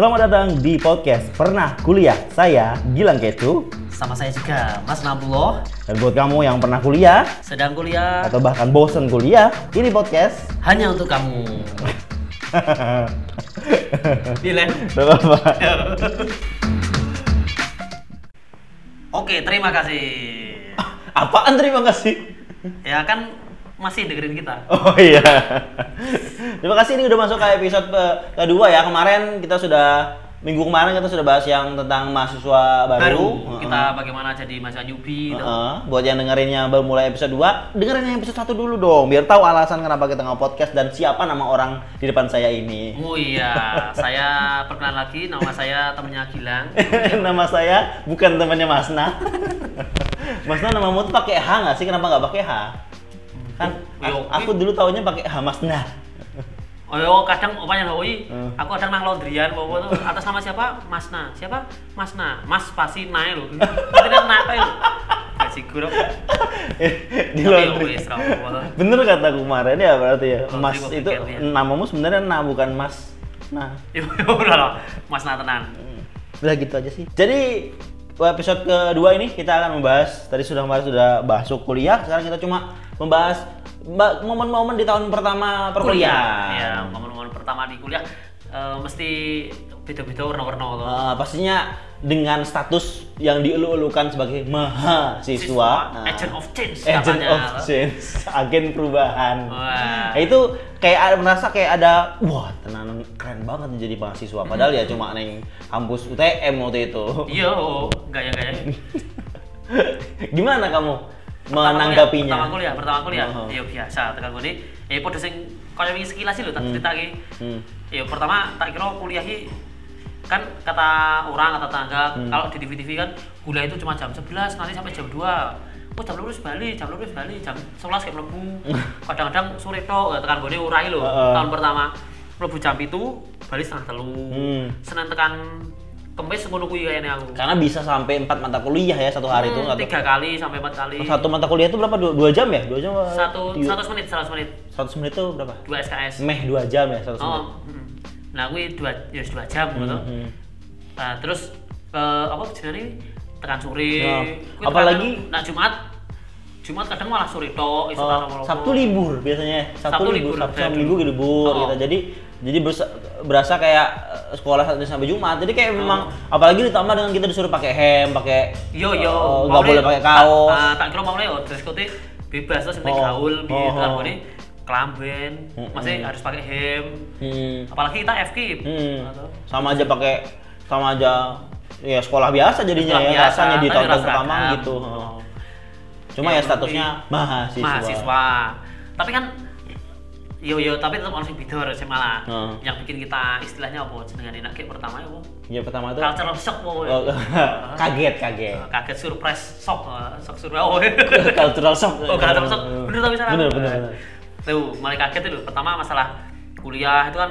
Selamat datang di podcast Pernah Kuliah. Saya Gilang Kecu. Sama saya juga, Mas Nabullah. Dan buat kamu yang pernah kuliah Sedang kuliah atau bahkan bosen kuliah, ini podcast. hanya untuk kamu. Dile. Gak apa-apa. Oke, terima kasih. Apaan terima kasih? Ya kan masih dengerin kita. Oh iya. Terima kasih ini udah masuk ke episode kedua ya. Kemarin kita sudah minggu kemarin kita sudah bahas yang tentang mahasiswa baru. Baru Heeh. kita bagaimana jadi masa newbie gitu. Heeh. Buat yang dengerinnya baru mulai episode 2, dengerin yang episode 1 dulu dong biar tahu alasan kenapa kita nge-podcast dan siapa nama orang di depan saya ini. Oh iya, saya perkenalan lagi, nama saya temennya Gilang. nama saya bukan temannya Masna. Masna namamu tuh pakai H nggak sih? Kenapa nggak pakai H? Kan Yo, aku, aku dulu taunya pakai H Masna. Oh yo, kadang opanya Hoi, Hmm. aku kadang nang laundryan, bawa tuh atas nama siapa? Masna. Siapa? Masna. Mas pasti naik loh. Nanti kan naik loh. Gak sih guru. di Tapi laundry. Bener kata kemarin ya berarti ya. Mas itu ya. namamu sebenarnya Na bukan Mas. Nah, Ya udah lah, Mas Natenan. udah gitu aja sih. Jadi episode kedua ini kita akan membahas tadi sudah kemarin sudah bahas kuliah, sekarang kita cuma membahas ba- momen-momen di tahun pertama perkuliahan. Ya, momen-momen pertama di kuliah eh, mesti beda-beda warna-warna loh. Eh, pastinya dengan status yang dielu-elukan sebagai mahasiswa, nah, agent of change agent katanya. of change, agen perubahan. Wah. Nah, itu kayak ada, merasa kayak ada wah tenan keren banget jadi mahasiswa padahal ya cuma neng kampus UTM waktu itu. Iya, oh, gaya-gaya. Gimana kamu menanggapinya? Pertama kuliah, pertama kuliah. Oh. Ya biasa tekan gini. Ya padha sing kaya wingi sekilas sih lho tak cerita iki. Hmm. Ya pertama tak kira kuliah iki kan kata orang kata tetangga Hmm. kalau di TV-TV kan kuliah itu cuma jam 11 nanti sampai jam 2 Oh jam lurus balik, jam lurus balik, jam 11 kayak mlebu. Kadang-kadang sore tok tekan gone urai lho. Heeh. Tahun pertama mlebu jam itu balik setengah telu. Hmm. Senin tekan Kemis ngono kuwi kayaknya aku. Karena bisa sampai empat mata kuliah ya satu hari itu. Hmm, Satu, tiga kali sampai empat kali. satu mata kuliah itu berapa? Dua, dua jam ya? Dua jam? satu seratus menit seratus menit Seratus menit itu berapa? dua SKS Meh dua jam ya menit. oh mm. nah gue dua ya dua jam gitu Hmm. nah terus eh, apa jenenge tekan sore Ya. Kuwi Apalagi- tekan- nah Jumat Jumat kadang malah sore tok iso Oh. Sabtu libur biasanya. Sabtu, Sabtu libur, libur, Sabtu sama. Minggu libur Oh. gitu. Jadi jadi berasa, berasa kayak eh, sekolah Sabtu sampai Jumat. Jadi kayak Oh. memang apalagi ditambah dengan kita disuruh pakai hem, pakai yo yo eh, nggak mau boleh pakai kaos. tak, ah, tak kira mau nih oh dress code bebas terus penting Oh. gaul Oh, gitu oh. ini kelamben Mm-mm. masih harus pakai hem Hmm. apalagi kita FK Hmm. Sama aja pakai sama aja ya sekolah biasa jadinya Sekolah ya biasa, rasanya di tahun pertama gitu. Oh. Cuma ya, Ya, statusnya mahasiswa. mahasiswa tapi kan yo yo tapi tetap harus beda sih malah Heeh. yang bikin kita istilahnya apa jenengan enak kayak pertama ya apa Ya pertama itu cultural shock apa ya? oh, kaget kaget. Eh, kaget surprise shock eh, shock surprise oh Cultural shock. oh cultural shock bener tapi salah Bener bener. bener. tuh mulai kaget itu pertama masalah kuliah itu kan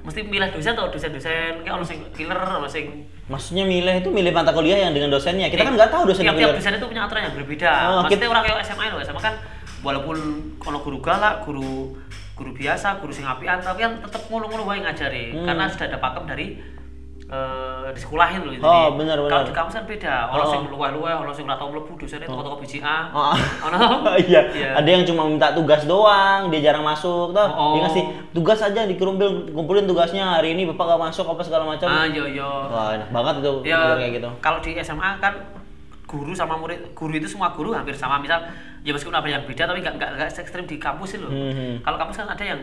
mesti milih dosen atau dosen-dosen kayak orang sing killer orang sing Maksudnya milih itu milih mata kuliah yang dengan dosennya. Kita kan nggak tahu dosen tiap, tiap dosen itu punya aturan yang berbeda. Oh, Maksudnya kita- orang kayak SMA loh, SMA kan walaupun kalau guru galak, guru guru biasa, guru sing apian, tapi kan tetap ngulu-ngulu wae ngajari Hmm. karena sudah ada pakem dari eh di sekolahin loh. Oh, benar, benar. Kalau di kampus kan beda. Orang Oh. sing luweh-luweh, orang sing ora tau mlebu dosennya toko-toko biji A. Oh. Ono. iya. Iya. Ada yang cuma minta tugas doang, dia jarang masuk. Tuh, Oh. dia ngasih tugas aja dikumpulin kumpulin tugasnya hari ini bapak gak masuk apa segala macam. Ah, yo yo. Wah, enak banget itu ya kayak gitu. kalau di SMA kan guru sama murid guru itu semua guru hampir sama misal ya meskipun ada yang beda tapi nggak nggak ekstrim di kampus sih loh Hmm. kalau kampus kan ada yang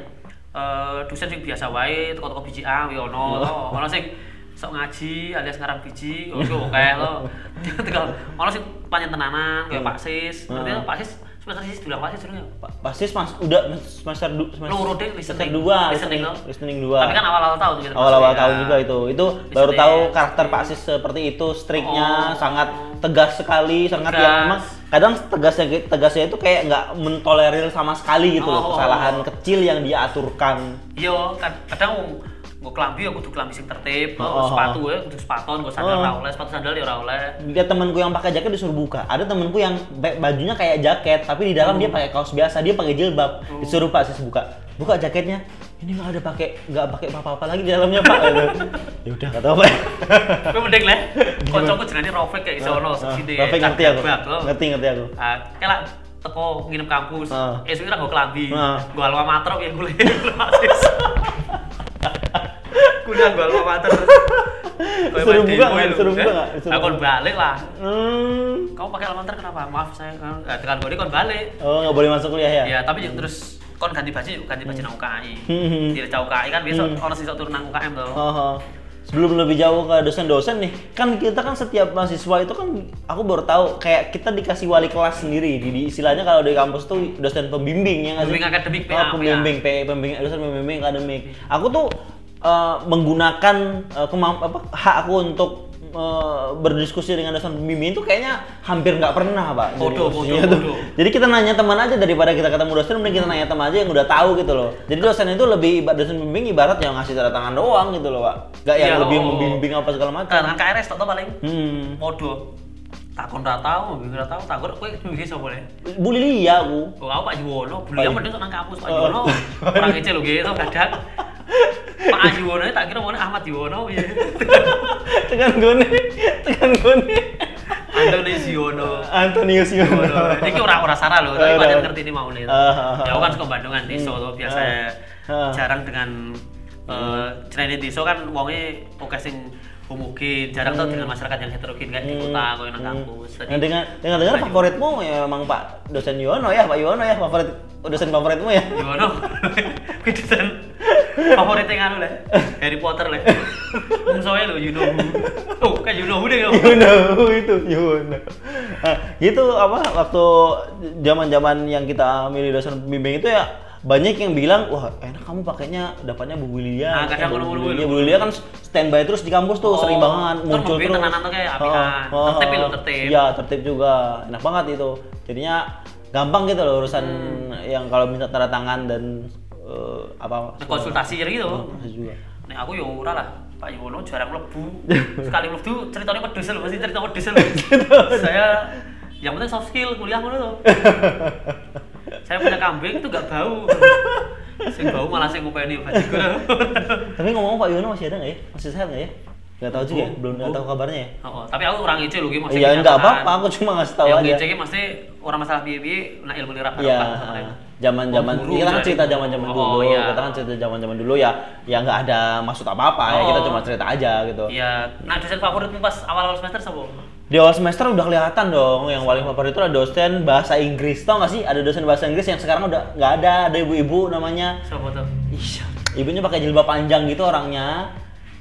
eh, dosen yang biasa wae toko-toko biji A wi ono Oh. ono sing sok ngaji alias ngarang biji oke kayak lo tinggal ono sing panjang tenanan kayak Hmm. Pak Sis Hmm. Pak Sis semester sis bilang Pak Sis dulu ya Pa- Pasti mas udah semester du, semester, listening. dua, Listening, listening, dua. tapi kan awal-awal tahun gitu awal-awal maksudnya. tahun juga itu itu baru tahu karakter Pak Sis seperti itu striknya Oh. sangat tegas sekali sangat Tegas. yang memang kadang tegasnya tegasnya itu kayak nggak mentolerir sama sekali gitu loh Oh. kesalahan kecil yang dia aturkan Iya, kad- kadang gue kelambi ya kudu kelambi sing tertib, Oh, oh, sepatu ya kudu sepaton, gue sandal Oh. oleh, sepatu sandal ya ora oleh. lihat temanku yang pakai jaket disuruh buka ada temanku yang ba- bajunya kayak jaket tapi di dalam Oh. dia pakai kaos biasa dia pakai jilbab Oh. disuruh pak sis buka buka jaketnya ini nggak ada pakai nggak pakai apa-apa lagi di dalamnya pak gitu. ya udah nggak tahu apa Kowe mending le. Kancaku jenenge Rofik kayak iso ono Ah, sini. Rafiq ngerti aku Ngerti. ngerti aku Ah, kelak teko nginep kampus. Ah. Esuk ora nggo kelambi. Ah. Gua alma mater ya mahasiswa. Kuliah alma mater. Kowe Seru main juga demo nggak? eh? juga nggak? Juga. balik lah. hmm. Kamu pakai alma mater kenapa? Maaf saya. Nah, tekan gue kon balik. oh nggak boleh masuk kuliah ya Ya, tapi terus kon ganti baju ganti baju nang UKI. Hmm. Di Reca UKI kan biasa Hmm. orang siswa turun nang UKM tuh. Oh, oh. Sebelum lebih jauh ke dosen-dosen nih, kan kita kan setiap mahasiswa itu kan aku baru tahu kayak kita dikasih wali kelas sendiri. Di, di istilahnya kalau di kampus tuh dosen pembimbing ya nggak sih? Pembimbing akademik, Oh, pembimbing, PA, pembimbing, dosen pembimbing akademik. Aku tuh eh, menggunakan eh, kemamp apa hak aku untuk eh, berdiskusi dengan dosen pembimbing itu kayaknya hampir nggak pernah pak. Jadi Bodoh, bodoh, bodoh. Jadi kita nanya teman aja daripada kita ketemu dosen, mending kita nanya teman aja yang udah tahu gitu loh. Jadi dosen itu lebih dosen pembimbing ibarat yang ngasih tanda tangan doang gitu loh pak. Gak yang Iya, lebih oh. membimbing apa segala macam. Kan KRS tau paling. Hmm. Podo. Takon ra tau, bingung ra tau, takon kowe duwe sapa le? Bu Lilia aku. Oh, aku Pak Pak beliau Yu- mending nang kampus Pak Oh. Yuwono. Orang kecil lho gitu kadang. Pak Yuwono tak kira mau Ahmad Yuwono ya. tekan gone, tekan gone. Antonius Yuwono. Antonius Yono. Iki ora ora sarah lho, tapi pancen ngerti ini mau nih. Ah, ah, Ya aku kan ah. suka Bandungan Diso tuh biasa Ah. jarang dengan eh jenenge Diso kan wonge oke sing homogen, jarang tuh dengan masyarakat yang heterogen kayak di kota koyo nang kampus. Nah, dengan dengan dengar favoritmu ya memang Pak dosen Yono ya, Pak Yono ya favorit dosen favoritmu ya. Yuwono. Kuwi desain favorit yang anu le. Harry Potter le. Wong soe lho you know who. Oh, kayak you know who deh. Yono itu Yono. Nah, gitu apa waktu zaman-zaman yang kita milih dosen pembimbing itu ya banyak yang bilang wah enak kamu pakainya dapatnya Bu Wilia. Nah, kadang Bu Wilia. kan standby terus di kampus tuh Oh, sering banget terus muncul terus. tenanan tuh kayak Oh, oh, Tertib lho, tertib. Iya, tertib juga. Enak banget itu. Jadinya gampang gitu loh urusan Hmm. yang kalau minta tanda tangan dan eh, apa Nah, konsultasi gitu. juga. Nek aku yo ora lah. Pak Yuwono jarang mlebu. Sekali mlebu ceritanya pedes lho, mesti cerita pedes lho. Saya yang penting soft skill kuliah ngono tuh. Saya punya kambing itu gak bau. Sing bau malah sing ngopeni bajigur. Tapi ngomong Pak Yono masih ada nggak ya? Masih sehat nggak ya? Nggak tahu juga Oh, belum oh. tahu kabarnya ya. Oh, tapi aku orang IC ki masih Iya nggak kenyataan. apa-apa, aku cuma ngasih tahu yang aja. IC ki mesti orang masalah piye-piye nak ilmu lirah Iya, zaman-zaman Oh, kita kan cerita zaman-zaman Oh, dulu, iya. kita kan cerita zaman-zaman dulu ya, ya nggak ada maksud apa-apa ya, kita Oh. cuma cerita aja gitu. Iya, nah dosen favoritmu pas awal-awal semester sapa? Di awal semester udah kelihatan dong, yang paling favorit itu ada dosen bahasa Inggris, tau nggak sih? Ada dosen bahasa Inggris yang sekarang udah nggak ada, ada ibu-ibu namanya, Sapa tuh? Ih, ibunya pakai jilbab panjang gitu orangnya.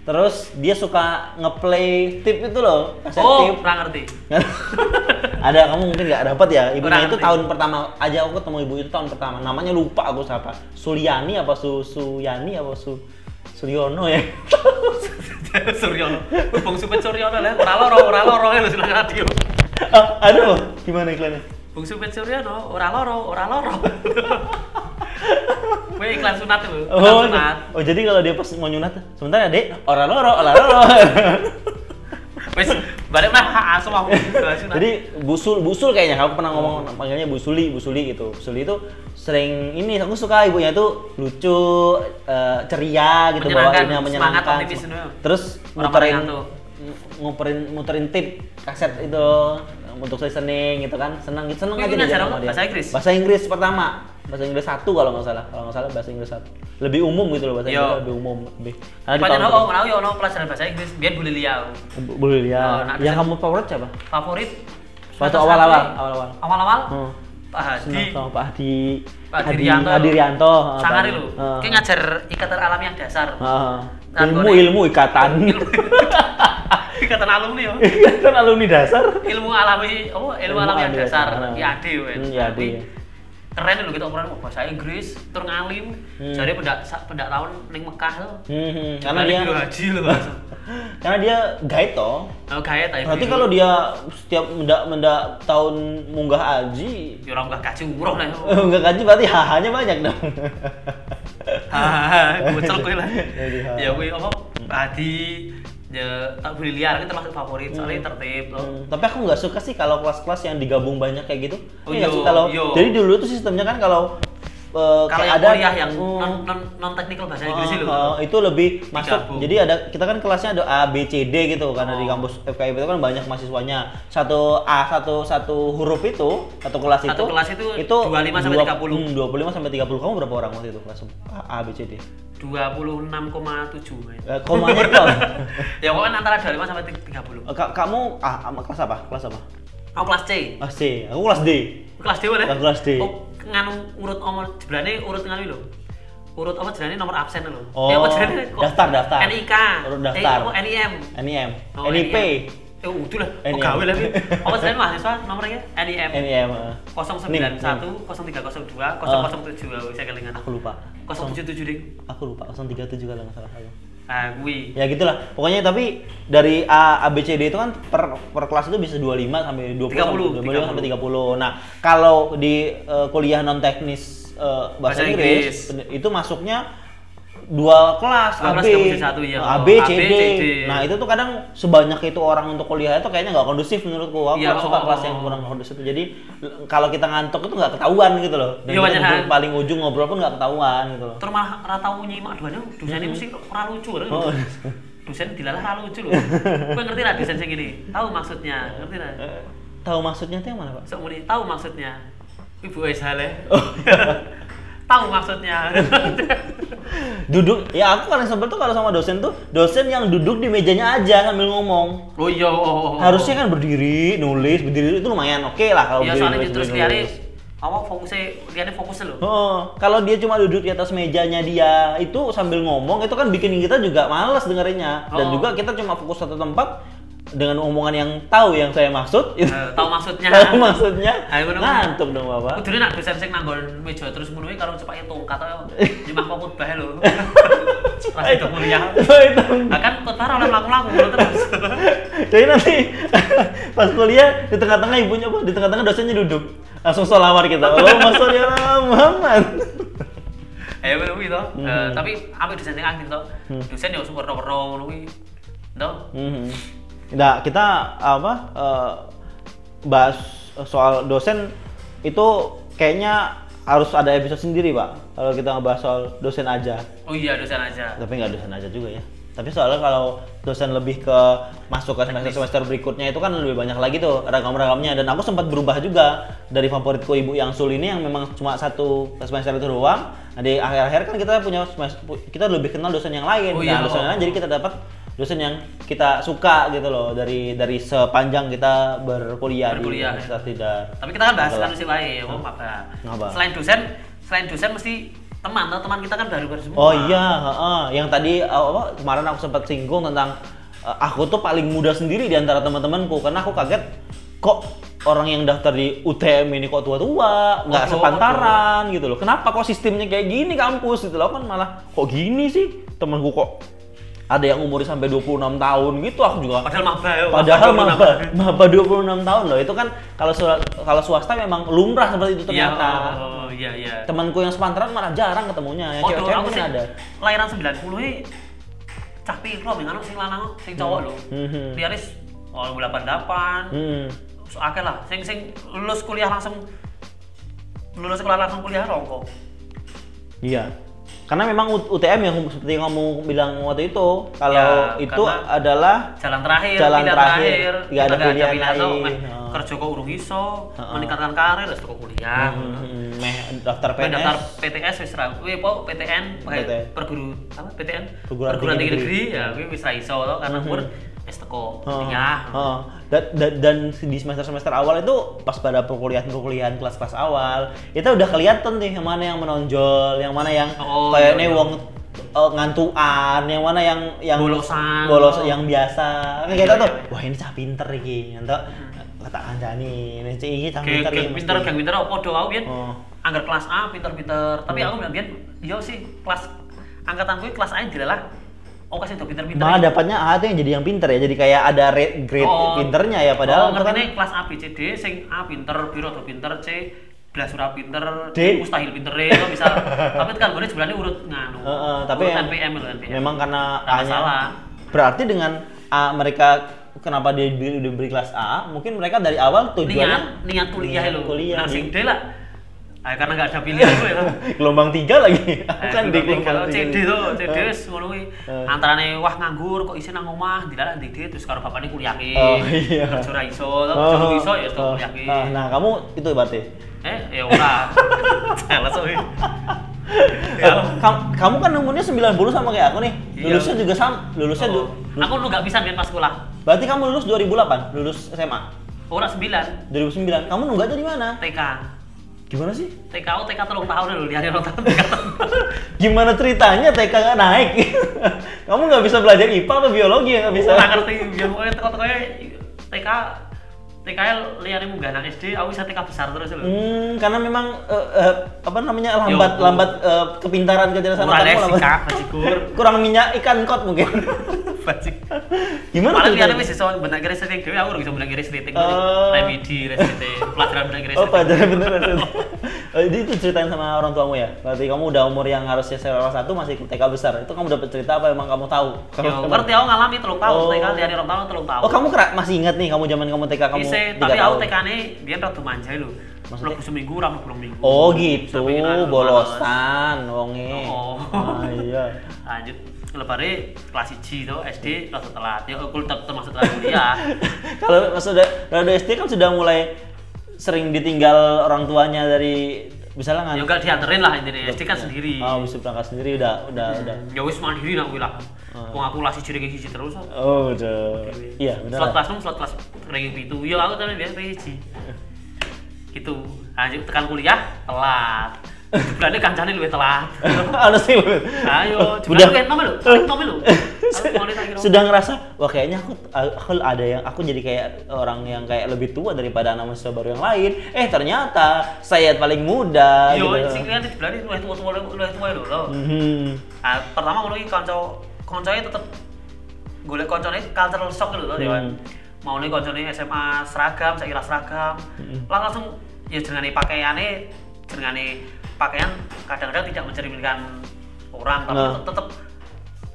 Terus dia suka ngeplay tip itu loh, kaset Oh, tip. kurang ngerti. ada kamu mungkin nggak dapat ya ibunya Kurang itu ngerti. tahun pertama aja aku ketemu ibu itu tahun pertama namanya lupa aku siapa Suliani apa Su Suyani apa Su Suryono ya Suryono. Bung Supit Suryono lah, ora loro, ora loro lho seneng radio. Ah, aduh gimana iklannya Bung Supit Suryono, ora loro, ora loro. Kowe iklan sunat iklan oh, sunat. oh jadi kalau dia pas mau nyunat sebentar ya dek orang loro orang loro Wis balik hak asuh aku. Jadi busul busul kayaknya. Aku pernah ngomong panggilnya busuli busuli gitu. Busuli itu sering ini aku suka ibunya itu lucu eh, ceria gitu Menyenangkan, semangat, menyenangkan terus muterin nguperin muterin tip kaset itu untuk listening gitu kan senang senang Wih, aja. Bahasa Inggris? bahasa Inggris pertama bahasa Inggris satu kalau nggak salah kalau nggak salah bahasa Inggris satu lebih umum gitu loh bahasa Yo. Inggris lebih umum lebih karena di tahun mau yo ono pelajaran bahasa Inggris, biar boleh liau. pertama- boleh nah, yang kamu favorit siapa Favorit waktu semester awal-awal satu, awal-awal Awal-awal Hmm. Pak Hadi. Sama Pak Hadi Pak Hadi Dirianto. Hadi Rianto ah, Sangari lho. ah. Ki ngajar ikatan alamiah dasar. Ah. Ilmu ilmu ikatan ikatan alumni yo. ikatan alumni dasar Ilmu alami, oh ilmu Ilmu alamiah alamiah dasar. IAD wes. Hmm, IAD. Tapi Keren lho kita ukuran mau bahasa Inggris, tur ngalim. Hmm. Jadi pendak pendak tahun ning Mekah lho. Hmm, hmm. karena dia haji lho bahasa. karena dia guide toh Oh gaya tapi. Berarti kalau dia setiap mendak mendak tahun munggah haji, yo ora mbah kaji umroh lah. munggah haji berarti hahanya banyak dong. Hahaha, kowe lah. Ya kuwi apa? Hadi ya tak beli liar kan termasuk favorit soalnya tertib loh. Hmm, tapi aku nggak suka sih kalau kelas-kelas yang digabung banyak kayak gitu. Oh, Iya kalau iya. jadi dulu tuh sistemnya kan kalau eh, Kalau yang ada kuliah yang Hmm. non non, non technical bahasa Inggris Oh, itu oh, itu lebih masuk. Digabung. Jadi ada kita kan kelasnya ada A B C D gitu karena di Oh. kampus FKIP itu kan banyak mahasiswanya. Satu A satu satu huruf itu satu kelas Satu itu kelas itu 25 sampai 30. Hmm, 25 sampai 30. Kamu berapa orang waktu itu kelas A, A B C D? 26,7 men. Eh, komanya itu ya pokoknya antara 25 sampai 30. Eh, ka- kamu ah, kelas apa? Kelas apa? Aku kelas C. Kelas C. Aku kelas D. Kelas D mana? Kelas D. Oh, nganu urut omor jebrane urut nganu lho. Urut apa jebrane nomor absen lho. Oh, Eh, apa jebrane kok? daftar, daftar. NIK. Urut daftar. Eh, NIM. NIM, Oh, NIP. Eh, udah lah. Kok gawe lah. Apa jebrane mahasiswa nomornya? NIM. NIM. eh. 091 Nim, 0302 007 saya kelingan. Aku lupa. 077 ding. Aku lupa. 037 kalau nggak salah aku. Kuwi. Ya gitulah. Pokoknya tapi dari A, A B C D itu kan per, per kelas itu bisa 25 sampai 20 30, sampai 25 sampai 30. Nah, kalau di eh, kuliah non teknis eh, bahasa, Bahasa Inggris, itu masuknya dua kelas Dua A, kelas B, nggak bisa satu, iya. A, B, A, C, D. Nah, itu tuh kadang sebanyak itu orang untuk kuliah itu kayaknya nggak kondusif menurutku. Aku Iya, kurang suka oh, kelas oh, yang kurang kondusif. Jadi kalau kita ngantuk itu nggak ketahuan gitu loh. Dan Iya, hal. paling ujung ngobrol pun nggak ketahuan gitu loh. Terus malah rata nyimak duanya dosennya mesti ora lucu lho. Oh. Dosen dilalah ora lucu lho. Kowe ngerti lah dosen sing gini? Tahu maksudnya, ngerti lah. Eh, Tahu maksudnya itu yang mana, Pak? Muni tahu maksudnya. Ibu Esale. Oh. tahu maksudnya. duduk ya aku paling sebel tuh kalau sama dosen tuh dosen yang duduk di mejanya aja sambil ngomong oh iya, oh, oh, oh. harusnya kan berdiri nulis berdiri itu lumayan oke lah kalau Iya, berdiri soalnya nulis, terus nulis. awak fokusnya liane fokusnya lho. Oh, kalau dia cuma duduk di atas mejanya dia itu sambil ngomong itu kan bikin kita juga males dengerinnya dan Oh. juga kita cuma fokus satu tempat dengan omongan yang tahu yang saya maksud itu Eh, tahu maksudnya. tahu maksudnya Ayo, ngantuk dong bapak Kudune nak dosen sing nanggon meja terus ngono karo cepake tongkat ayo. Nyimak kok khotbah lho. Pas itu kuliah. itu Nah kan khotbah ora oleh mlaku-mlaku ngono terus. Jadi nanti pas kuliah di tengah-tengah ibunya apa? Di tengah-tengah dosennya duduk. Langsung sholawat kita. Oh, masuk ya Muhammad. Eh bener kuwi to. Eh, Hmm. tapi apa dosen sing aktif to? Dosen yo sumber-sumber ngono kuwi. To. Nah, kita apa eh, bahas soal dosen itu kayaknya harus ada episode sendiri, Pak. Kalau kita ngebahas soal dosen aja. Oh iya dosen aja. Tapi nggak dosen aja juga ya. Tapi soalnya kalau dosen lebih ke masuk ke semester-semester berikutnya itu kan lebih banyak lagi tuh ragam-ragamnya dan aku sempat berubah juga dari favoritku Ibu yang Sul ini yang memang cuma satu semester itu doang. Nah, di akhir-akhir kan kita punya semester, kita lebih kenal dosen yang lain. Oh iya, nah, dosen oh. yang lain jadi kita dapat dosen yang kita suka gitu loh dari dari sepanjang kita berkuliah, Berkuliah, di Universitas Tidar. Tapi kita kan bahas Kelas. kan sih wae, oh apa. Selain dosen, selain dosen mesti teman atau teman kita kan baru-baru semua. Oh iya, heeh. yang tadi uh, kemarin aku sempat singgung tentang uh, aku tuh paling muda sendiri di antara teman-temanku karena aku kaget kok orang yang daftar di UTM ini kok tua-tua, nggak Oh, sepantaran gitu loh. Kenapa kok sistemnya kayak gini kampus gitu loh kan malah kok gini sih temanku kok ada yang umurnya sampai 26 tahun gitu aku juga Padahal maba ya. Padahal maba maba, maba 26 tahun loh. Itu kan kalau kalau swasta memang lumrah seperti itu Iya, ternyata. oh, iya iya. Temanku yang sepantaran malah jarang ketemunya. Yang Oh, cewek-cewek aku mungkin ada. lahiran 90 ini cah piro ben anu sing lanang sing cowok lho. Mhm. Liaris oh 88. Hmm. So, akeh lah sing sing lulus kuliah langsung lulus sekolah langsung kuliah rongko. Iya. Karena memang UTM yang seperti yang kamu bilang waktu itu, kalau Ya, itu adalah Jalan terakhir, Jalan terakhir. Kita ada pilihan lain. Oh. Kerja kok urung iso, Heeh. meningkatkan karir wis teko kuliah. hmm, meh daftar PNS. daftar PTS wis ra, apa PTN, pakai PTN. perguru apa PTN? Perguruan Tinggi Negeri. ya, kowe wis ra iso to karena Mhm. umur wis teko Oh, kuliah. oh. Dan, dan, dan di semester-semester awal itu pas pada perkuliahan-perkuliahan kelas-kelas awal, itu udah kelihatan nih yang mana yang menonjol, yang mana yang Oh, kayaknya iya, iya. wong eh, ngantuan, yang mana yang yang Bolosan. bolos yang biasa. Kan kita Iya, tuh, iya. wah ini cah pinter iki, entah kata kancani, ini cah iki cah Geng pinter iki pinter, geng pinter apa podo aku. Oh. Anggar kelas A pinter-pinter, tapi Hmm. aku bilang biyen iya sih kelas angkatan gue kelas A dilalah Oh kasih tuh pinter-pinter. Malah dapatnya A itu yang jadi yang pinter ya, jadi kayak ada rate grade Oh. pinternya ya, padahal oh, kan ngerti kelas A B C D sing A pinter, biro tuh pinter, C belas ura pinter, D. mustahil pinter itu bisa. tapi kan gue sebenarnya urut nganu. Heeh, tapi urut yang- NPM NPM. memang karena A-nya masalah. berarti dengan A mereka kenapa dia diberi, diberi kelas A mungkin mereka dari awal tujuannya niat niat kuliah niat kuliah Nah, di- sing D lah Ah, karena nggak ada pilihan gue ya. gelombang tiga lagi. Aku Eh, kan di gelombang tiga. CD tuh, CD wis ngono kuwi. Eh. Antarane wah nganggur kok isin nang omah, dilalah ndek terus karo bapakne kuliah ki. Oh, iya. Kerja ora iso, terus iso ya terus oh. kuliah ki. Ah, Nah, kamu itu berarti. Eh, ya ora. Jelas kuwi. Eh, kam- kamu kan umurnya 90 sama kayak aku nih. Iya. Lulusnya juga sama. Lulusnya Oh, Aku lu nggak bisa main pas sekolah. Berarti kamu lulus 2008, lulus SMA. Ora 9 2009. Kamu nunggaknya di mana? TK. Gimana sih? TK aku TK telung tahun dulu, dia nonton TK telung tahun. Gimana ceritanya TK nggak naik? kamu nggak bisa belajar IPA atau biologi ya nggak bisa? Ora ngerti, pokoknya teko-tekonya TK TK liane munggah nang SD, aku bisa TK besar terus lho. Hmm, karena memang eh, eh, apa namanya lambat Yo. lambat eh, kepintaran kecerdasan Ora otakmu lambat. sikap, bajigur. Kurang minyak ikan kot mungkin. Bajik. Gimana ceritanya? liane wis iso benak kiri setting dhewe aku ora bisa benak kiri setting. Oh. Remedi, resete, pelajaran benak kiri Oh, pelajaran beneran. oh, jadi itu ceritain sama orang tuamu ya? Berarti kamu udah umur yang harusnya kelas satu masih TK besar. Itu kamu dapat cerita apa emang kamu tahu? Yo, ngerti aku ngalami telung tahun, Oh. TK liane rong tahun telung tahun. Oh, kamu masih ingat nih kamu zaman kamu TK kamu tapi aku? TK-ne biyen rada manja lho. Maksudnya? Mlebu seminggu ora mlebu rong minggu. Oh gitu, bolosan, wonge. Oh. Ah, iya. Lanjut lebare kelas 1 to SD rada telat. Ya aku tetap termasuk telat kuliah. Kalau sudah dari SD kan sudah mulai sering ditinggal orang tuanya dari misalnya ngan ya enggak dianterin lah intinya SD kan sendiri. Oh, bisa berangkat sendiri udah udah udah. Ya wis mandiri nak kuwi lah. Wong aku kelas 1 ranking 1 terus. Oh, udah. Iya, benar. Slot kelas 6, slot kelas ranking 7. Ya aku tapi biasa 1. Gitu. Lanjut tekan kuliah telat. Berarti kancane luwih telat. Ada sih. Bud. Ayo, Udah. jebule nom lho. Paling nom lho. Aku mau tak kira. Sudah ngerasa, wah kayaknya aku, aku ada yang aku jadi kayak orang yang kayak lebih tua daripada anak mahasiswa baru yang lain. Eh ternyata saya paling muda. Yo, gitu. sing kan berarti luwih tua-tua luwih tua lho. lho. Mhm. Nah, pertama ngono iki kanca kancane tetep golek kancane cultural shock lho to, Dewan. Mau nih kancane SMA seragam, saya kira seragam. Lah langsung ya jenenge pakaiane jenenge pakaian kadang-kadang tidak mencerminkan orang tapi Nah. tetep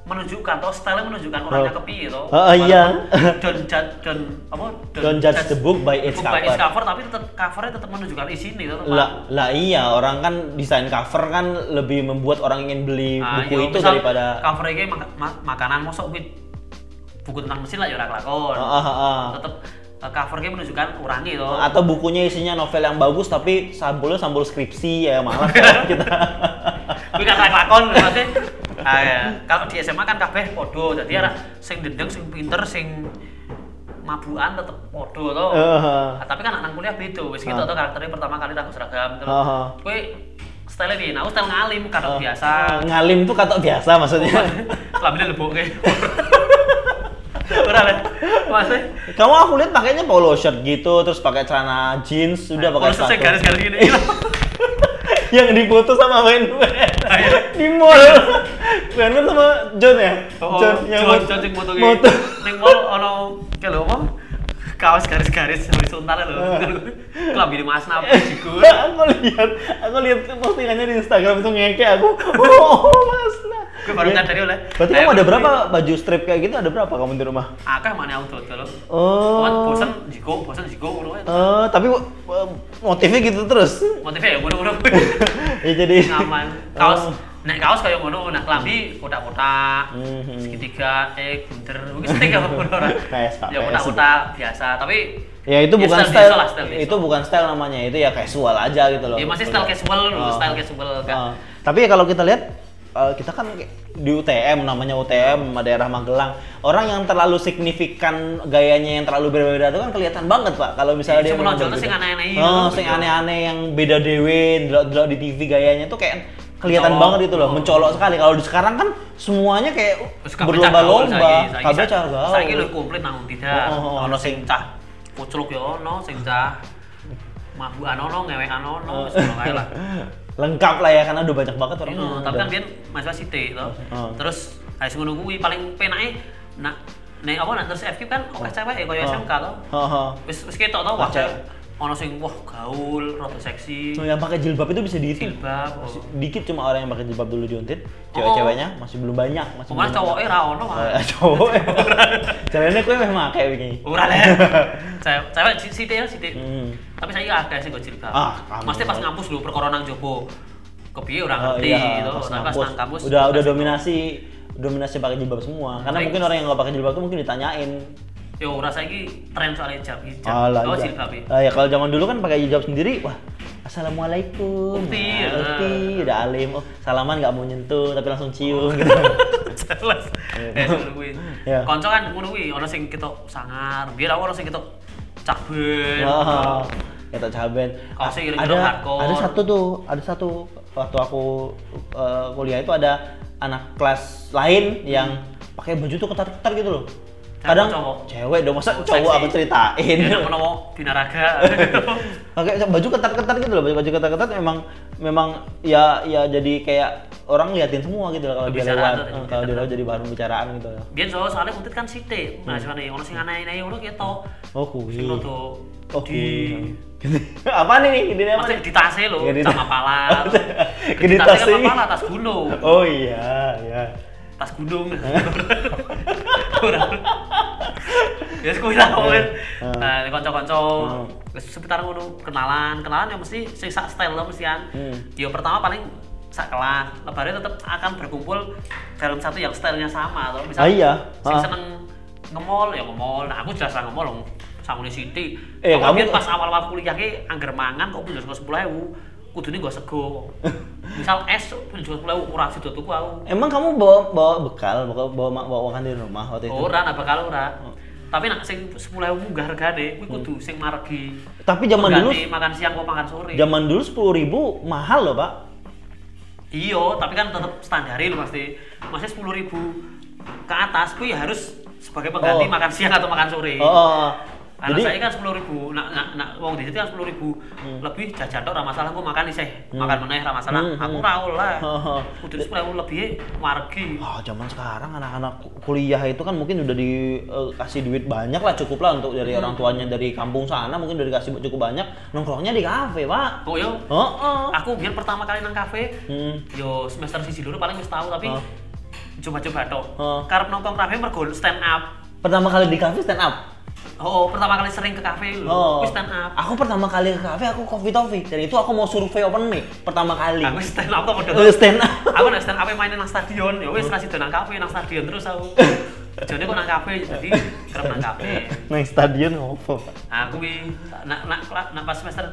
menunjukkan atau style menunjukkan orangnya kepiye to. Oh, iya. Don't judge don't apa Don't judge the book by its book by its cover. cover tapi tetap covernya tetap menunjukkan isi nih to. Lah, lah iya orang kan desain cover kan lebih membuat orang ingin beli Ah, buku iya, itu misal daripada cover iki mak- ma- makanan mosok buku tentang mesin lah ya ora kelakon. Ah, ah, ah. Tetep uh, cover iki menunjukkan orangnya to. atau bukunya isinya novel yang bagus tapi sampulnya sampul skripsi ya malah kan kita ora kelakon berarti. Ah, ya. Kalau di SMA kan kabeh padha. Dadi ora sing dendeng, sing pinter, sing mabukan tetep padha to. Ah, tapi kan anak kuliah beda. Wis gitu to karakternya pertama kali rambut seragam terus. Heeh. Kuwi style ini, nah, aku style ngalim kata biasa. Oh, ngalim tuh kata biasa maksudnya Lambene leboke. Lah. Maksudnya kamu aku lihat pakainya polo shirt gitu terus pakai celana jeans sudah pakai Kalau selesai sepatu garis-garis gini. yang difoto sama Ben Ben Ayo. di mall Ben Ben sama John ya Oh, John yang John, John sing moto moto Ning mall ono lho apa? Kaos garis-garis horizontal lho. Kelambi di Mas Nabi aku lihat aku lihat postingannya di Instagram itu ngeke aku oh mas nah Gue baru Ya. nyadari oleh. berarti kamu ada berapa baju strip kayak gitu ada berapa kamu di rumah Akeh mana aku dodol. oh Oh, bosen jigo, bosen jigo ngono wae. Eh, tapi motifnya gitu terus Motifnya ya ngono-ngono. ya jadi Ngaman. Kaos Oh. Nek kaos kayak ngono, nah kelambi kotak-kotak, Mhm. segitiga, eh, bunder, mungkin stick ya ngono ora. Kayak sepatu, Ya kotak-kotak biasa, tapi ya itu bukan style style, lah, style itu bukan style namanya itu ya casual aja gitu loh Ya masih style casual Oh. style casual kan. Oh. tapi ya kalau kita lihat eh, kita kan di UTM namanya UTM daerah Magelang orang yang terlalu signifikan gayanya yang terlalu berbeda itu kan kelihatan banget pak kalau misalnya dia Iya, cuma memang nonjolnya berbeda. sing aneh-aneh oh gitu. sing aneh-aneh yang beda dewe delok di TV gayanya tuh kayak kelihatan Mencolok. banget itu loh Oh. mencolok sekali kalau di sekarang kan semuanya kayak berlomba-lomba kabeh sa- cah gaul Saiki lho komplit nang tidak. Oh, oh, oh, Ono ono sing cah pucluk ya ono, sing cah mabukan ono, ngewekan ono, wis ono kae lah. lengkap lah ya karena udah banyak banget orang Iya, tapi kan biyen mahasiswa sithik to. Oh. Terus harus ngono kuwi paling penake nak nek apa nak terus FQ kan oke cewek ya kaya Oh. SMK to. Oh, oh. Wis wis ketok to wah Wah, cewek ono sing wah gaul, rada seksi, So, yang pakai jilbab itu bisa dihitung. jilbab. Oh. Dikit cuma orang yang pakai jilbab dulu di Untit. Cewek-ceweknya masih belum banyak, masih belum cowoknya ra ono mah. Cowok. Caranya kowe meh make begini. Ora le. Cewek cewek si- sithik ya sithik. Hmm. Tapi saya akeh sing go jilbab. Ah. Mesti pas ngampus lho perkara nang jopo. Kepiye ora Oh, ngerti iya, gitu. pas ngampus. nang kampus Udah udah itu. dominasi dominasi pakai jilbab semua. Karena mungkin orang yang nggak pakai jilbab tuh mungkin ditanyain. Yo ora saiki tren soal hijab hijab. Alah, Oh jilbab. ya. Ah, ya kalau zaman dulu kan pakai hijab sendiri, wah Assalamualaikum. Ukti, Nah, ya. ukti, udah alim. Oh, salaman nggak mau nyentuh tapi langsung cium gitu. Jelas. Eh kuwi. Iya. Kanca kan ngono kuwi ana sing ketok sangar, biar aku ana sing ketok caben. Wah, kata caben. Ada ada satu tuh, ada satu waktu aku eh, kuliah itu ada anak kelas lain yang pakai baju tuh ketat-ketat gitu loh. Kadang cowok? cewek dong, masa Oh, cowok seksi. aku ceritain. Ya menawa binaraga. pakai baju ketat-ketat gitu loh, baju ketat-ketat memang memang ya ya jadi kayak orang liatin semua gitu loh kalau dia lewat, kalau dia lewat jadi bahan pembicaraan gitu. Biyen soal soalnya kuntit kan sithik. Nah, Hmm. jane ono sing aneh-aneh ngono ketok. Oh, kuwi. Sing rada Oh, di apa nih? Ini apa Maksudnya nih? di tasnya sama tas. pala. Ke di Di tasnya tasnya. kan pala, tas gunung. Oh iya, ya. Tas. Ora. Ya kuwi lah pokoknya. Hmm. Nah, kanca-kanca wis sekitar ngono kenalan, kenalan ya mesti sing sak style lah mestian. Hmm. Ya pertama paling sak kelas, lebaran tetap akan berkumpul dalam satu yang stylenya sama atau Ah, iya. sing Ah. seneng nge-mall ya nge-mall. Nah, aku jelas ra nge-mall dong. Samune Siti. Eh, kamu- pas awal-awal kuliah ki angger mangan kok punya sego 10.000. Kudune gak sego. Misal es sego 10.000 ora sido tuku aku. Emang kamu bawa bawa bekal, bawa bawa, bawa makan di rumah waktu itu? Ora nak bakal ora. Oh. Tapi nak sing 10.000 munggah regane kuwi kudu sing margi. Tapi zaman dulu makan siang kok makan sore. zaman dulu sepuluh ribu mahal loh pak. Iya, tapi kan tetap standarin pasti. Masih 10.000 ke atas kuwi ya harus sebagai pengganti Oh. makan siang atau makan sore. Oh, oh, oh. Anak jadi saya kan sepuluh ribu, nak nak nak wong di situ kan sepuluh ribu lebih jajan tok, masalah aku makan isih Hmm. makan meneh, ra masalah. Hmm, Aku hmm. raul lah. Oh, oh. Kudu sepuluh ribu lebih margi. Wah, zaman sekarang anak-anak ku- kuliah itu kan mungkin udah dikasih duit banyak lah cukup lah untuk dari Hmm. orang tuanya dari kampung sana mungkin udah dikasih cukup banyak nongkrongnya di kafe pak. Oh yo, Oh, oh. aku biar pertama kali nang kafe, Hmm. yo semester siji dulu paling tahu tapi Oh. coba-coba tok. Oh. Karep nongkrong kafe mergo stand up. Pertama kali di kafe stand up. Oh, pertama kali sering ke kafe lho, Oh. wis stand up. Aku pertama kali ke kafe aku coffee toffee dan itu aku mau survei open mic pertama kali. Aku stand up Eh, udah. stand up. Aku nek stand up mainin nang stadion, ya wis kasih nang kafe, nang stadion terus aku. Jadi kok nang kafe, jadi kerep nang kafe. Nang stadion? Pak? Aku wi nak nak nak pas semester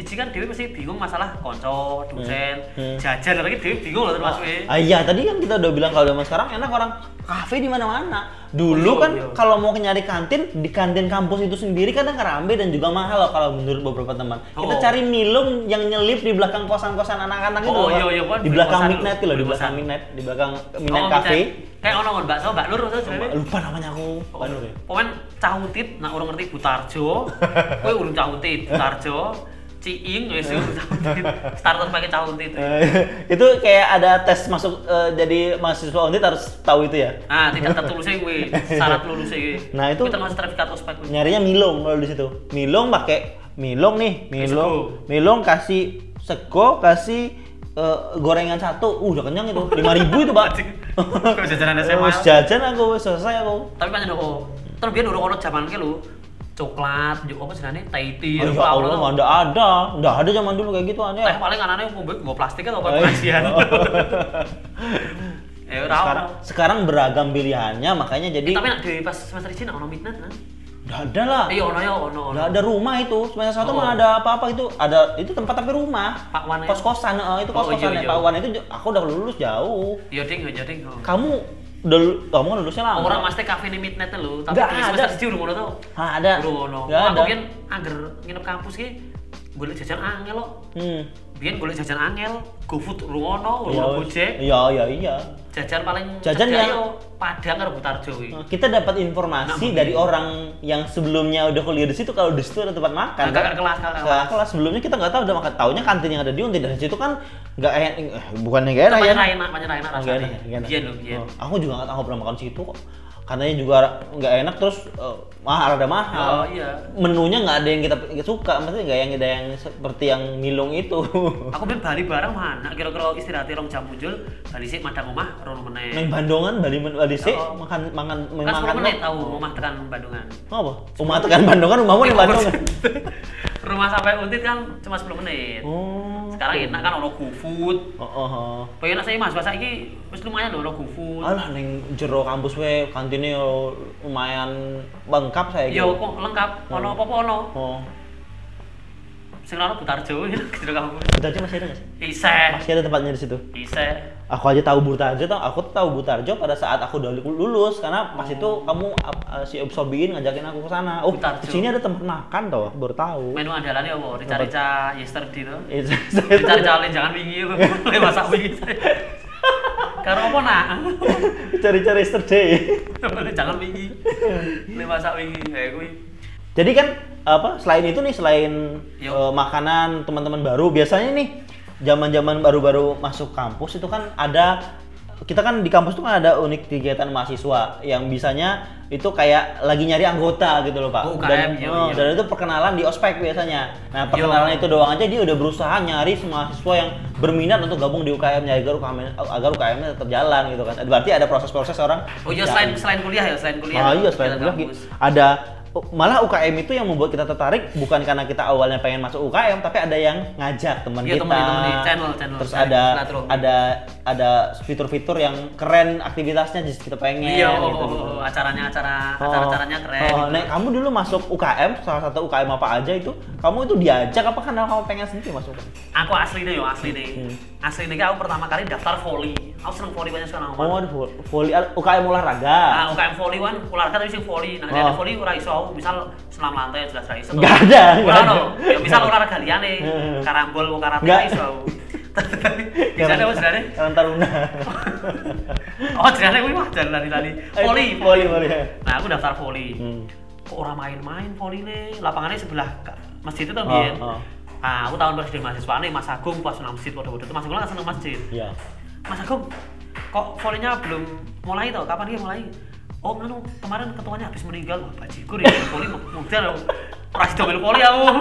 siji kan Dewi pasti bingung masalah konco, dosen, Hmm. jajan lagi Dewi bingung loh termasuk ya. Ah iya, tadi kan kita udah bilang kalau zaman sekarang enak orang kafe di mana-mana. Dulu Oh, kan iya. kalau mau nyari kantin di kantin kampus itu sendiri kadang ramai dan juga mahal loh kalau menurut beberapa teman. Kita Oh. cari milung yang nyelip di belakang kosan-kosan anak-anak itu. Oh, iya, iya, kan, Di belakang midnight loh, di belakang midnight, di belakang midnight Oh, cafe. Kayak ono ngon bakso, Mbak Lur. Lupa namanya aku. Nur ya. Pokoknya cautit, nak orang ngerti Butarjo, kowe urung cautit, Butarjo, Ciing wis. Starter pakai cautit. Eh, itu kayak ada tes masuk eh, jadi mahasiswa unit harus tahu itu ya. Nah, tidak tertulisnya kuwi, syarat lulusnya kuwi. Nah, itu- termasuk sertifikat ospek nyarinya milong kalau di situ milong pakai milong nih milong milong kasih sego kasih eh, gorengan satu uh, udah kenyang itu lima ribu itu pak jajanan SMA? Jajan aku selesai aku Tapi pancen kok terus biyen urung ono jaman ke lho. Coklat, yo apa jenenge? Tahiti, Oh, ya apa Allah, nggak ada ada, nggak ada zaman dulu kayak gitu Teh aja. paling anane ngombe nggo plastik atau apa Eh. pengajian. Eh ora ono. Sekarang, sekarang beragam pilihannya, makanya jadi Tapi nak di pas semester ini ono midnight kan? nggak ada lah. Iya ono ya ono. Nggak ada rumah itu, semester satu Oh. mana ada apa-apa itu, ada itu tempat tapi rumah. Pak Wan ya? Kos kosan, itu Oh, kos kosan iya, ya iya. Pak Wan itu aku udah lulus jauh. Iya ding, iya ding. oh. Kamu udah lu- kamu kan lulusnya lama. Orang mesti kafe ini midnight lho, tapi di ada. semester siji urung ono tau. Ada. Urung ono. Nggak Aku ada. biyen angger nginep kampus ki golek jajan angel kok. Hmm. biyen golek jajan angel, GoFood lungono, Iya, lungo wes. Gojek. Iya, iya, iya. Jajan paling Jajan yang- yo Padang karo Butarjo iki. Kita dapat informasi Nah, dari orang yang sebelumnya udah kuliah di situ kalau di situ ada tempat makan. Nah, kakak kelas, kakak Kakak kelas. kelas sebelumnya kita nggak tahu udah makan. Taunya kantin yang ada di Unti dari situ kan nggak enak, eh, bukannya nggak enak ya? Banyak enak, banyak enak enak, enak. Biyen lho, biyen. Oh, aku juga nggak tahu pernah makan situ kok. Karena juga nggak enak terus eh, mahal ada mahal. Oh, iya. Menunya nggak ada yang kita suka, maksudnya nggak yang ada yang seperti yang milung itu. Aku ben bali bareng mana kira-kira istirahat rong jam muncul, bali sik madang omah rono meneh. Neng Bandungan Bali Bali sih Oh. makan makan Kan makan 10 menit tahu omah tekan Bandungan. Apa? Rumah tekan Bandungan, rumahmu di Bandungan. Rumah sampai Untit kan cuma 10 menit. Oh. Sekarang enak kan ono GoFood. Oh, oh, oh. Pengen saya Mas, bahasa iki wis lumayan lho ono GoFood. Alah neng jero kampus we kantinnya yo lumayan lengkap saya Yo kok lengkap, ono apa-apa ono. Oh. Sing ono Butarjo gitu kamu. Butarjo masih ada nggak sih? Ise. Masih ada tempatnya di situ. Ise. Aku aja tahu Butarjo, tau? aku tuh tahu Butarjo pada saat aku udah lulus karena pas itu kamu uh, si Sobin ngajakin aku ke sana. Oh, di sini ada tempat makan toh, aku baru tahu. Menu andalannya apa? Rica-rica yesterday to. Eh, saya- Rica-rica jangan wingi lho. Le masak wingi. Karo apa nak? Cari-cari yesterday. jangan wingi. Le masak wingi. Kayak kuwi. Jadi kan apa selain itu nih selain Yo. eh, makanan teman-teman baru biasanya nih zaman-zaman baru-baru masuk kampus itu kan ada kita kan di kampus itu kan ada unik kegiatan mahasiswa yang bisanya itu kayak lagi nyari anggota gitu loh pak Oh, UKM, dan, iya, oh, iya. dan itu perkenalan di ospek biasanya nah perkenalan itu doang aja dia udah berusaha nyari semua mahasiswa yang berminat untuk gabung di UKM nya agar UKM agar UKM-nya tetap jalan gitu kan berarti ada proses-proses orang Oh iya selain selain kuliah ya, selain kuliah. Ah iya selain kuliah kampus. ada malah UKM itu yang membuat kita tertarik bukan karena kita awalnya pengen masuk UKM tapi ada yang ngajak teman Iya, kita di channel- channel terus ada ada ada fitur-fitur yang keren aktivitasnya jadi kita pengen Iya, oh, gitu. oh, oh, acaranya acara Oh. acara-acaranya keren. Oh, Nek, kamu dulu masuk UKM, salah satu UKM apa aja itu, kamu itu diajak apa karena kamu pengen sendiri masuk? Aku asli deh yo, asli deh. Hmm. Asli deh aku pertama kali daftar volley. Aku seneng volley banyak sekali Oh, ada vo- volley UKM olahraga. Nah, UKM volley kan olahraga tapi sing volley. Nah, Oh. dari volley ora iso aku misal senam lantai jelas ra iso. Nggak ada, Ora ono. Ya misal olahraga liyane, karambol mau karate ra iso. Bisa ada sebenarnya. Karena Taruna. Oh, jenenge kuwi mah jalan lari Volley, volley, volley. Nah, aku daftar volley. Hmm. Kok orang main-main nih? Lapangannya sebelah masjid itu Oh, biyen. oh. Ah, aku tahun presiden mahasiswa nih Mas Agung pas nang masjid waduh-waduh itu Mas Agung kan seneng masjid. Iya. Mas Agung, kok volleynya belum mulai toh? Kapan dia mulai? Oh, nganu kemarin ketuanya habis meninggal, wah bajikur ya volley muda. Ora sido melu volley aku.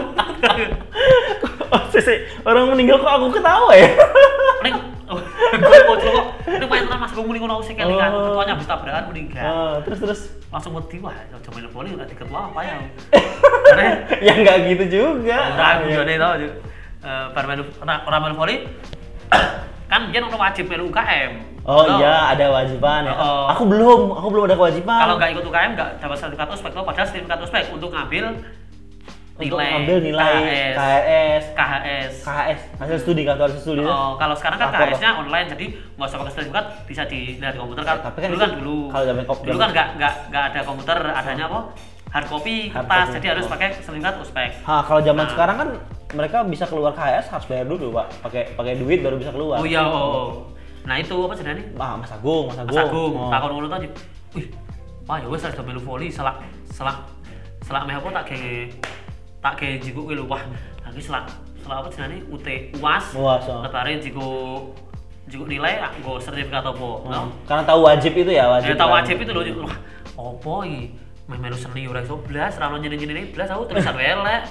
Oh, sisi, orang meninggal kok aku ketawa ya? Ning gue bocor kok. Ning main tenan Mas muni ngono sing kelingan, Oh. ketuanya habis tabrakan meninggal. Ah, terus terus. Langsung wedi wah, aja melu volley udah diketua apa ya? Ya nggak gitu juga. Ora aku Iya. jane tau ora melu volley kan dia ono wajib melu UKM. Oh Tau? iya, ada kewajiban ya. Oh. Aku belum, aku belum ada kewajiban. Kalau nggak ikut UKM nggak dapat sertifikat ospek loh, padahal sertifikat ospek untuk ngambil Untuk nilai ambil nilai KHS. KHS, KHS. KHS, hasil studi, kartu hasil studi. Oh, kalau sekarang kan. KHS-nya online, jadi nggak usah pakai sertifikat, bisa dilihat di komputer kan. Tapi kan dulu kan dulu. kalau zaman kop- dulu kan nggak nggak nggak ada komputer, adanya apa? Hard copy Hard kertas, copy. jadi harus pakai sertifikat ospek. Hah, kalau zaman Nah. sekarang kan mereka bisa keluar KHS harus bayar dulu, Pak. Pakai pakai duit baru bisa keluar. Oh iya, oh, oh. Nah itu apa sebenarnya? Ah, Mas Agung, Mas Agung. Mas Agung, Oh. takon ngono tadi. Wih, wah ya wis ada melu volley selak selak selak meh apa tak ge tak ge jiku kuwi wah. Lagi selak selak apa jenenge UT UAS. UAS, oh. Letare jiku jiku nilai nggo sertifikat apa. Hmm. No? Karena tahu wajib itu ya, wajib. Ya tahu kan? wajib itu lho. Wah, apa iki? Meh melu seni ora iso blas, ra ono nyene-nyene blas aku tulisan elek.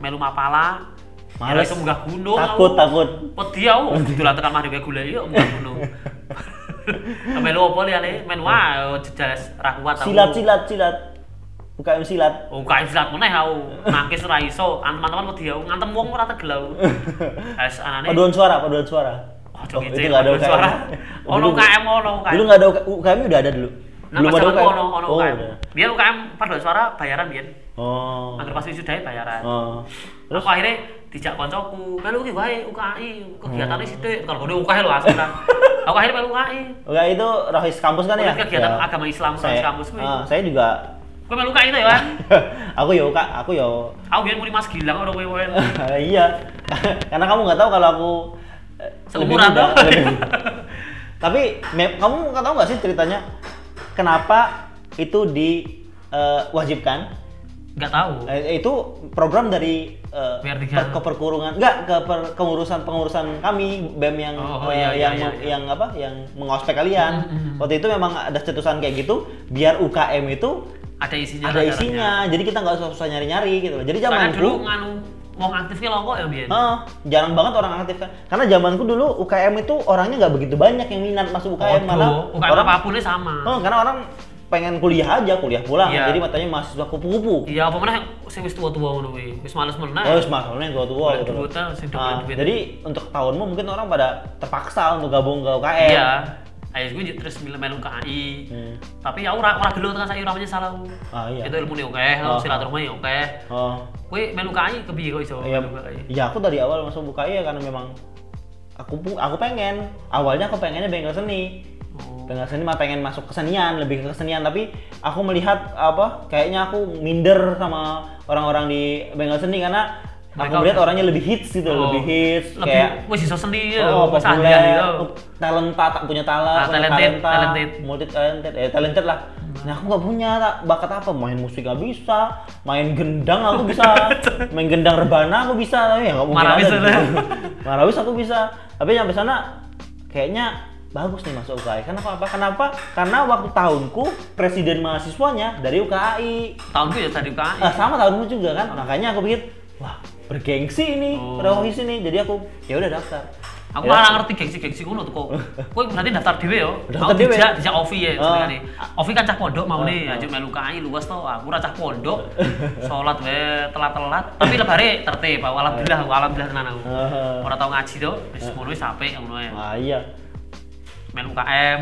Melu mapala. Ora Males. iso munggah gunung. Takut, aku. takut. Wedi aku dolan tekan mari wae golek yo munggah gunung. Melu apa liyane? Men wae jelas ra kuat aku. Silat, silat, silat. UKM silat. Oh, kae silat meneh aku. Nangkis ora iso. An- Teman-teman wedi aku ngantem wong ora tegel aku. Wes anane. Paduan suara, paduan suara. Oh, Oh, itu itu nggak ada UKM. suara. Oh, Ono UKM ono UKM. Dulu nggak ada UKM, UKM udah ada dulu. Nah, Belum ada UKM. ono ono Oh, UKM. Biar UKM paduan suara bayaran biyen. Oh. Angger pas wisuda bayaran. Oh. Terus aku akhirnya dijak koncoku, melu ki wae UKI, kegiatannya sithik. Kalau gede UKI lho asli kan. Aku akhirnya melu UKI. Oke, itu Rohis kampus kan ya? Kegiatan Ya. agama Islam saya, kampus kuwi. ah, saya juga Kowe melu UKI to ya, kan? aku ya Kak, aku ya Aku biyen muni Mas Gilang ora kowe kowe. iya. Karena kamu nggak tahu kalau aku eh, Seumuran Tapi kamu nggak tahu nggak sih ceritanya kenapa itu diwajibkan? Nggak tahu. Eh, itu program dari eh, Biar per- keperkurungan enggak ke per- pengurusan pengurusan kami BEM yang Oh, oh, eh, iya, iya, yang iya, me- iya. yang apa yang mengospek kalian. Mm, mm, mm. Waktu itu memang ada cetusan kayak gitu biar UKM itu Ada isinya. ada isinya. Jadi kita nggak usah susah nyari-nyari gitu. Jadi zamanku dulu nganu wong aktifnya longkok ya biar. Heeh, jarang banget orang aktif kan. Karena zamanku dulu UKM itu orangnya nggak begitu banyak yang minat masuk UKM malah UKM orang apa pun ini sama. Oh, karena orang pengen kuliah aja, kuliah pulang. Iya. Jadi matanya mahasiswa kupu-kupu. Iya, apa mana sing wis tua-tua ngono kuwi. Wis males meneh. Oh, masalahnya yang tua-tua Golek gitu. ah, Ah, duit. jadi untuk tahunmu mungkin orang pada terpaksa untuk gabung ke UKM. Iya. Ayo gue terus melu KAI. Hmm. Tapi ya ora ora dulu tekan saya ora salah. Ah, iya. Itu ilmu nih oke, Oh. silaturahmi oke. Oh, Kowe melu KAI kepiye kok iso iya. Iya, aku dari awal masuk UKM ya karena memang aku aku pengen. Awalnya aku pengennya bengkel seni. Oh. Bengkel seni mah pengen masuk kesenian, lebih ke kesenian tapi aku melihat apa kayaknya aku minder sama orang-orang di bengkel seni karena aku Mereka- melihat orangnya lebih hits gitu, Oh. lebih hits Lebih kayak seni ya, Oh, populer, gitu. talenta, tak punya talent, Ah, talented, talenta, talented. multi talented, eh talented lah. Nah aku nggak punya tak, bakat apa, main musik nggak bisa, main gendang aku bisa, main gendang rebana aku bisa, tapi ya nggak mungkin Marawis ada. ada. Marawis aku bisa, tapi sampai sana kayaknya bagus nih masuk UKI. Kenapa? Apa? Kenapa? Karena waktu tahunku presiden mahasiswanya dari UKI. Tahunku ya tadi KAI. Ah, sama tahunmu juga kan, makanya aku pikir, wah bergengsi ini, Oh. Ini. Jadi aku ya udah daftar. Aku Ya. malah ngerti gengsi-gengsi ngono tuh kok. Kowe berarti daftar dhewe yo. Daftar Aku dhewe. dijak dijak Ovi ya Oh. jenengane. Ovi kan cah pondok mau nih, oh. aja melu KAI luas to. Aku ora cah pondok. Salat wae telat-telat, tapi lebare tertib. Alhamdulillah, alhamdulillah tenan aku. Ah. Ora tau ngaji to, wis ngono wis apik ngono ae. Ah iya. Melu UKM.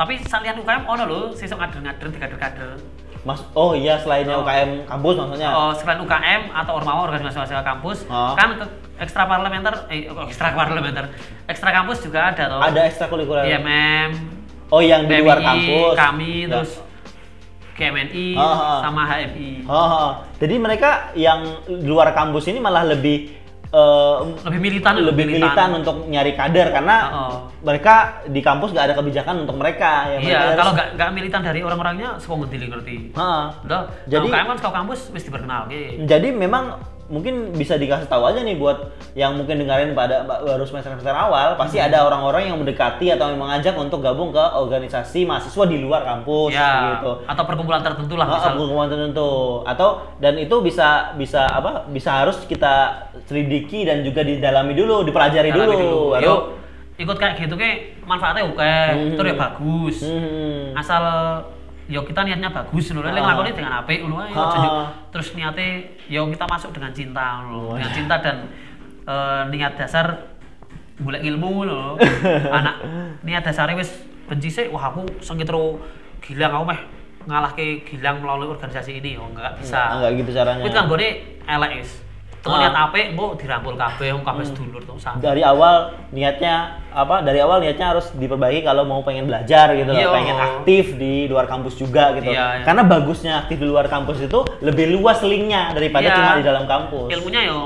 Tapi salian UKM ono lho, sesuk ngader-ngader dikader-kader. Mas, oh iya selainnya Oh. UKM kampus maksudnya. Oh, selain UKM atau ormawa organisasi mahasiswa kampus, Oh. kan ke ekstra parlementer, eh kok ekstra parlementer, ekstra kampus juga ada toh. Ada ekstrakurikuler. IMM, Oh yang di luar kampus. kami Ya. terus KMNI Oh, oh. sama HMI. Oh, oh. jadi mereka yang di luar kampus ini malah lebih eh, Lebih militan, lebih militan untuk nyari kader karena Oh, oh. mereka di kampus nggak ada kebijakan untuk mereka. Ya, Iya, harus- kalau nggak nggak militan dari orang-orangnya, sekolah ngerti ngerti. Udah, Jadi- UKM kan kampus mesti diperkenal. Oke. Jadi memang mungkin bisa dikasih tahu aja nih buat yang mungkin dengerin pada baru semester semester awal pasti Hmm. ada orang-orang yang mendekati atau yang mengajak untuk gabung ke organisasi mahasiswa di luar kampus Ya, gitu. atau perkumpulan tertentu lah Ah, misal. hukuman tertentu atau dan itu bisa bisa apa bisa harus kita selidiki dan juga didalami dulu dipelajari Dalami dulu, baru Yo, ikut kayak gitu ke manfaatnya oke, Hmm. itu ya bagus. Hmm. Asal yo kita niatnya bagus ngono. Lek Ah. nglakoni dengan apik ngono ae. Ah. Terus niatnya yo kita masuk dengan cinta. Oh. Dengan cinta dan eh, niat dasar golek ilmu ngono. Anak niat dasarnya wis benci sih, wah aku sengitro gilang aku meh ngalahke gilang melalui organisasi ini. Oh enggak bisa. Enggak gitu caranya. Kuwi kan gone elek wis. Temu Ah. niat apik mbok dirangkul kabeh wong kabeh sedulur to sama. dari awal niatnya apa dari awal niatnya harus diperbaiki kalau mau pengen belajar gitu loh Iya. pengen aktif di luar kampus juga gitu Iya, iya. karena bagusnya aktif di luar kampus itu lebih luas linknya daripada Iya. cuma di dalam kampus ilmunya yo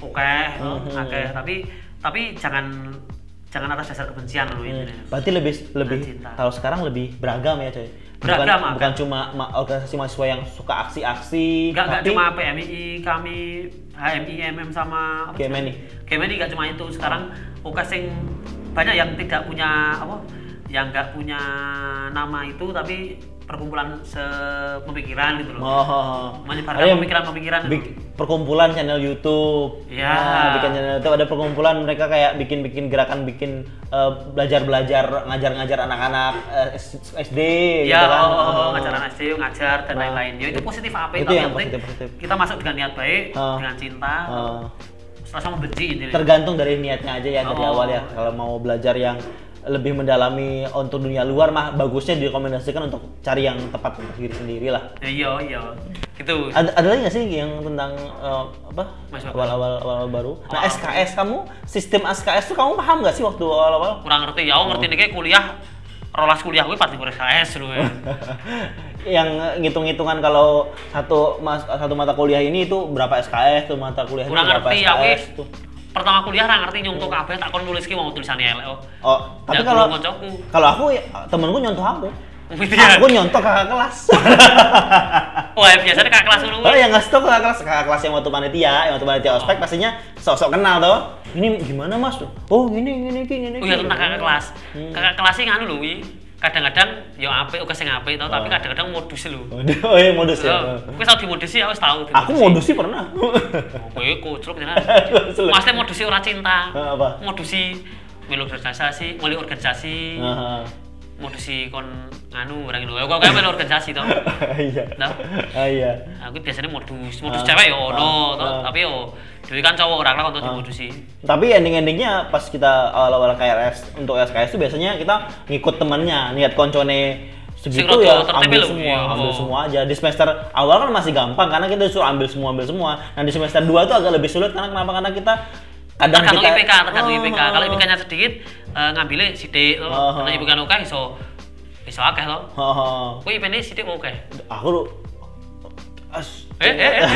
oke Mhm. oke tapi tapi jangan jangan atas dasar kebencian loh Hmm, ini berarti lebih lebih kalau sekarang lebih beragam ya coy bukan, ah, bukan cuma ma- organisasi mahasiswa yang suka aksi-aksi nggak tapi cuma PMI kami HMI MM sama? KMNI. KMNI nggak cuma itu sekarang oke sing banyak yang tidak punya apa yang nggak punya nama itu tapi perkumpulan sepemikiran gitu loh oh, oh, oh. Menyebarkan pemikiran-pemikiran itu. bik- perkumpulan channel YouTube Iya. Nah, bikin channel YouTube ada perkumpulan mereka kayak bikin-bikin gerakan bikin eh, belajar-belajar ngajar-ngajar anak-anak eh, S- SD Ya, gitu kan oh, oh, oh, ngajar anak SD, ngajar dan lain-lain. Ya itu positif apa itu tapi yang yang penting positif-positif. kita masuk dengan niat baik, Ah. dengan cinta, Oh. serasa membenci ini. tergantung dari niatnya aja ya dari Oh. awal ya kalau mau belajar yang lebih mendalami untuk dunia luar mah bagusnya direkomendasikan untuk cari yang tepat untuk diri sendiri lah Ya, iya, iya. Gitu. ada, ada lagi nggak sih yang tentang eh, apa awal-awal awal baru nah Oh. SKS kamu sistem SKS tuh kamu paham nggak sih waktu awal-awal Kurang ngerti ya, aku ngerti nih kayak kuliah rolas kuliah gue pasti kuliah KS lu ya. yang ngitung-ngitungan kalau satu mas satu mata kuliah ini itu berapa SKS tuh mata kuliah Kurang berapa ngerti ya, SKS wis. tuh pertama kuliah ra ngerti nyontoh kabeh tak kon nulis ki mau tulisannya elek oh. Oh, tapi Ya, kalau dulu koncoku. kalau aku ya, temenku nyontoh aku. Gitu ya. Aku nyontoh kakak kelas. Wah, ya, biasanya kakak kelas ngono Oh, yang ngasih tau kakak kelas, kakak kelas yang waktu panitia, yang waktu panitia ospek pastinya sok-sok kenal tuh. Ini gimana mas? Oh ini ini ini ini. Oh ya tentang kakak kelas. Hmm. Kakak kelas sih nganu lho wi. Kadang-kadang yo apik oke sing apik to, tapi Oh. kadang-kadang modus lho. Oh iya modus ya. Kowe tau dimodusi ya wis tau. Aku modusi pernah. Kowe kocruk tenan. Mas modusi ora cinta. Apa? Modusi melu organisasi, melu organisasi, Aha. modusi kon nganu orang lho. Kok melu organisasi to. Iya. Nah. Ah iya. Aku biasanya modus, modus Ah. cewek yo ono, Ah. to. Ah. tapi yo dhewe kan cowok ora lah untuk dimodusi. Tapi ending-endingnya pas kita awal-awal KRS untuk SKS itu biasanya kita ngikut temannya, niat koncone segitu ya ambil semua, iya. ambil semua aja. Di semester awal kan masih gampang karena kita disuruh ambil semua, ambil semua. Nah di semester 2 itu agak lebih sulit karena kenapa? Karena kita kadang tergantung kita IPK, tergantung IPK. Kalau IPK-nya sedikit, eh, ngambilnya sidik to. Oh, Karena. IPK oke iso iso akeh to. oh, oh. Kowe IPK-ne sidik oke. aku lu as, Eh, eh, eh, eh.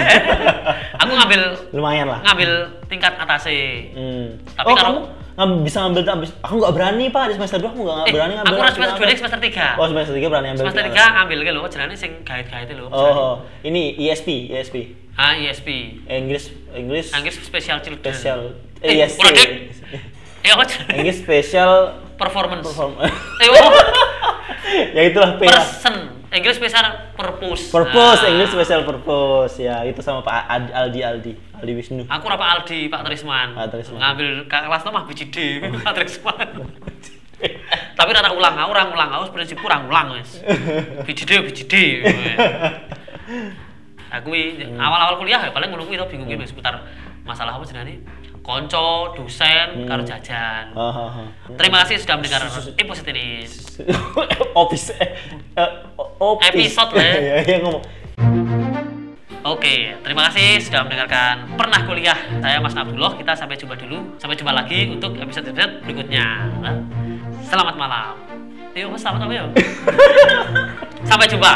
Aku ngambil lumayan lah. ngambil tingkat atasnya. Hmm. Tapi oh, kalau- kamu nggak bisa ngambil abis, aku nggak berani pak di semester 2 aku nggak Eh, berani ngambil aku ambil semester. 2 semester 3. oh semester 3 berani ambil Semester. 3 ngambil ke lho, jenenge sing gaet-gaet lho. oh ini ESP ESP Ah, ISP. English English Inggris Special Children. Special Eh, eh, Dek. Eh? English Special Performance. Perform Eh, oh. ya itulah P. Person. Inggris Special Purpose. Purpose Nah. English Special Purpose ya itu sama Pak Ad- Aldi Aldi Aldi Wisnu Aku ora Pak Aldi, Pak Trisman. Pak Trisman. Ngambil kelas mah BCD, Pak Trisman. Tapi rata ulang, aku orang ulang, aku prinsip kurang ulang wis. BCD BCD. Aku i- awal-awal kuliah ya paling ngono kuwi to bingung Hmm. ki seputar masalah apa jenenge? Konco, dosen, karo Hmm. jajan. Oh, oh, oh. Terima kasih sudah mendengar episode ini. Eh, eh, office. Episode, Le. ya ya ngomong Oke, terima kasih sudah mendengarkan Pernah Kuliah. Saya Mas Abdullah. Kita sampai jumpa dulu. Sampai jumpa lagi untuk episode-episode berikutnya. Selamat malam. Yuk, selamat apa ya? sampai jumpa.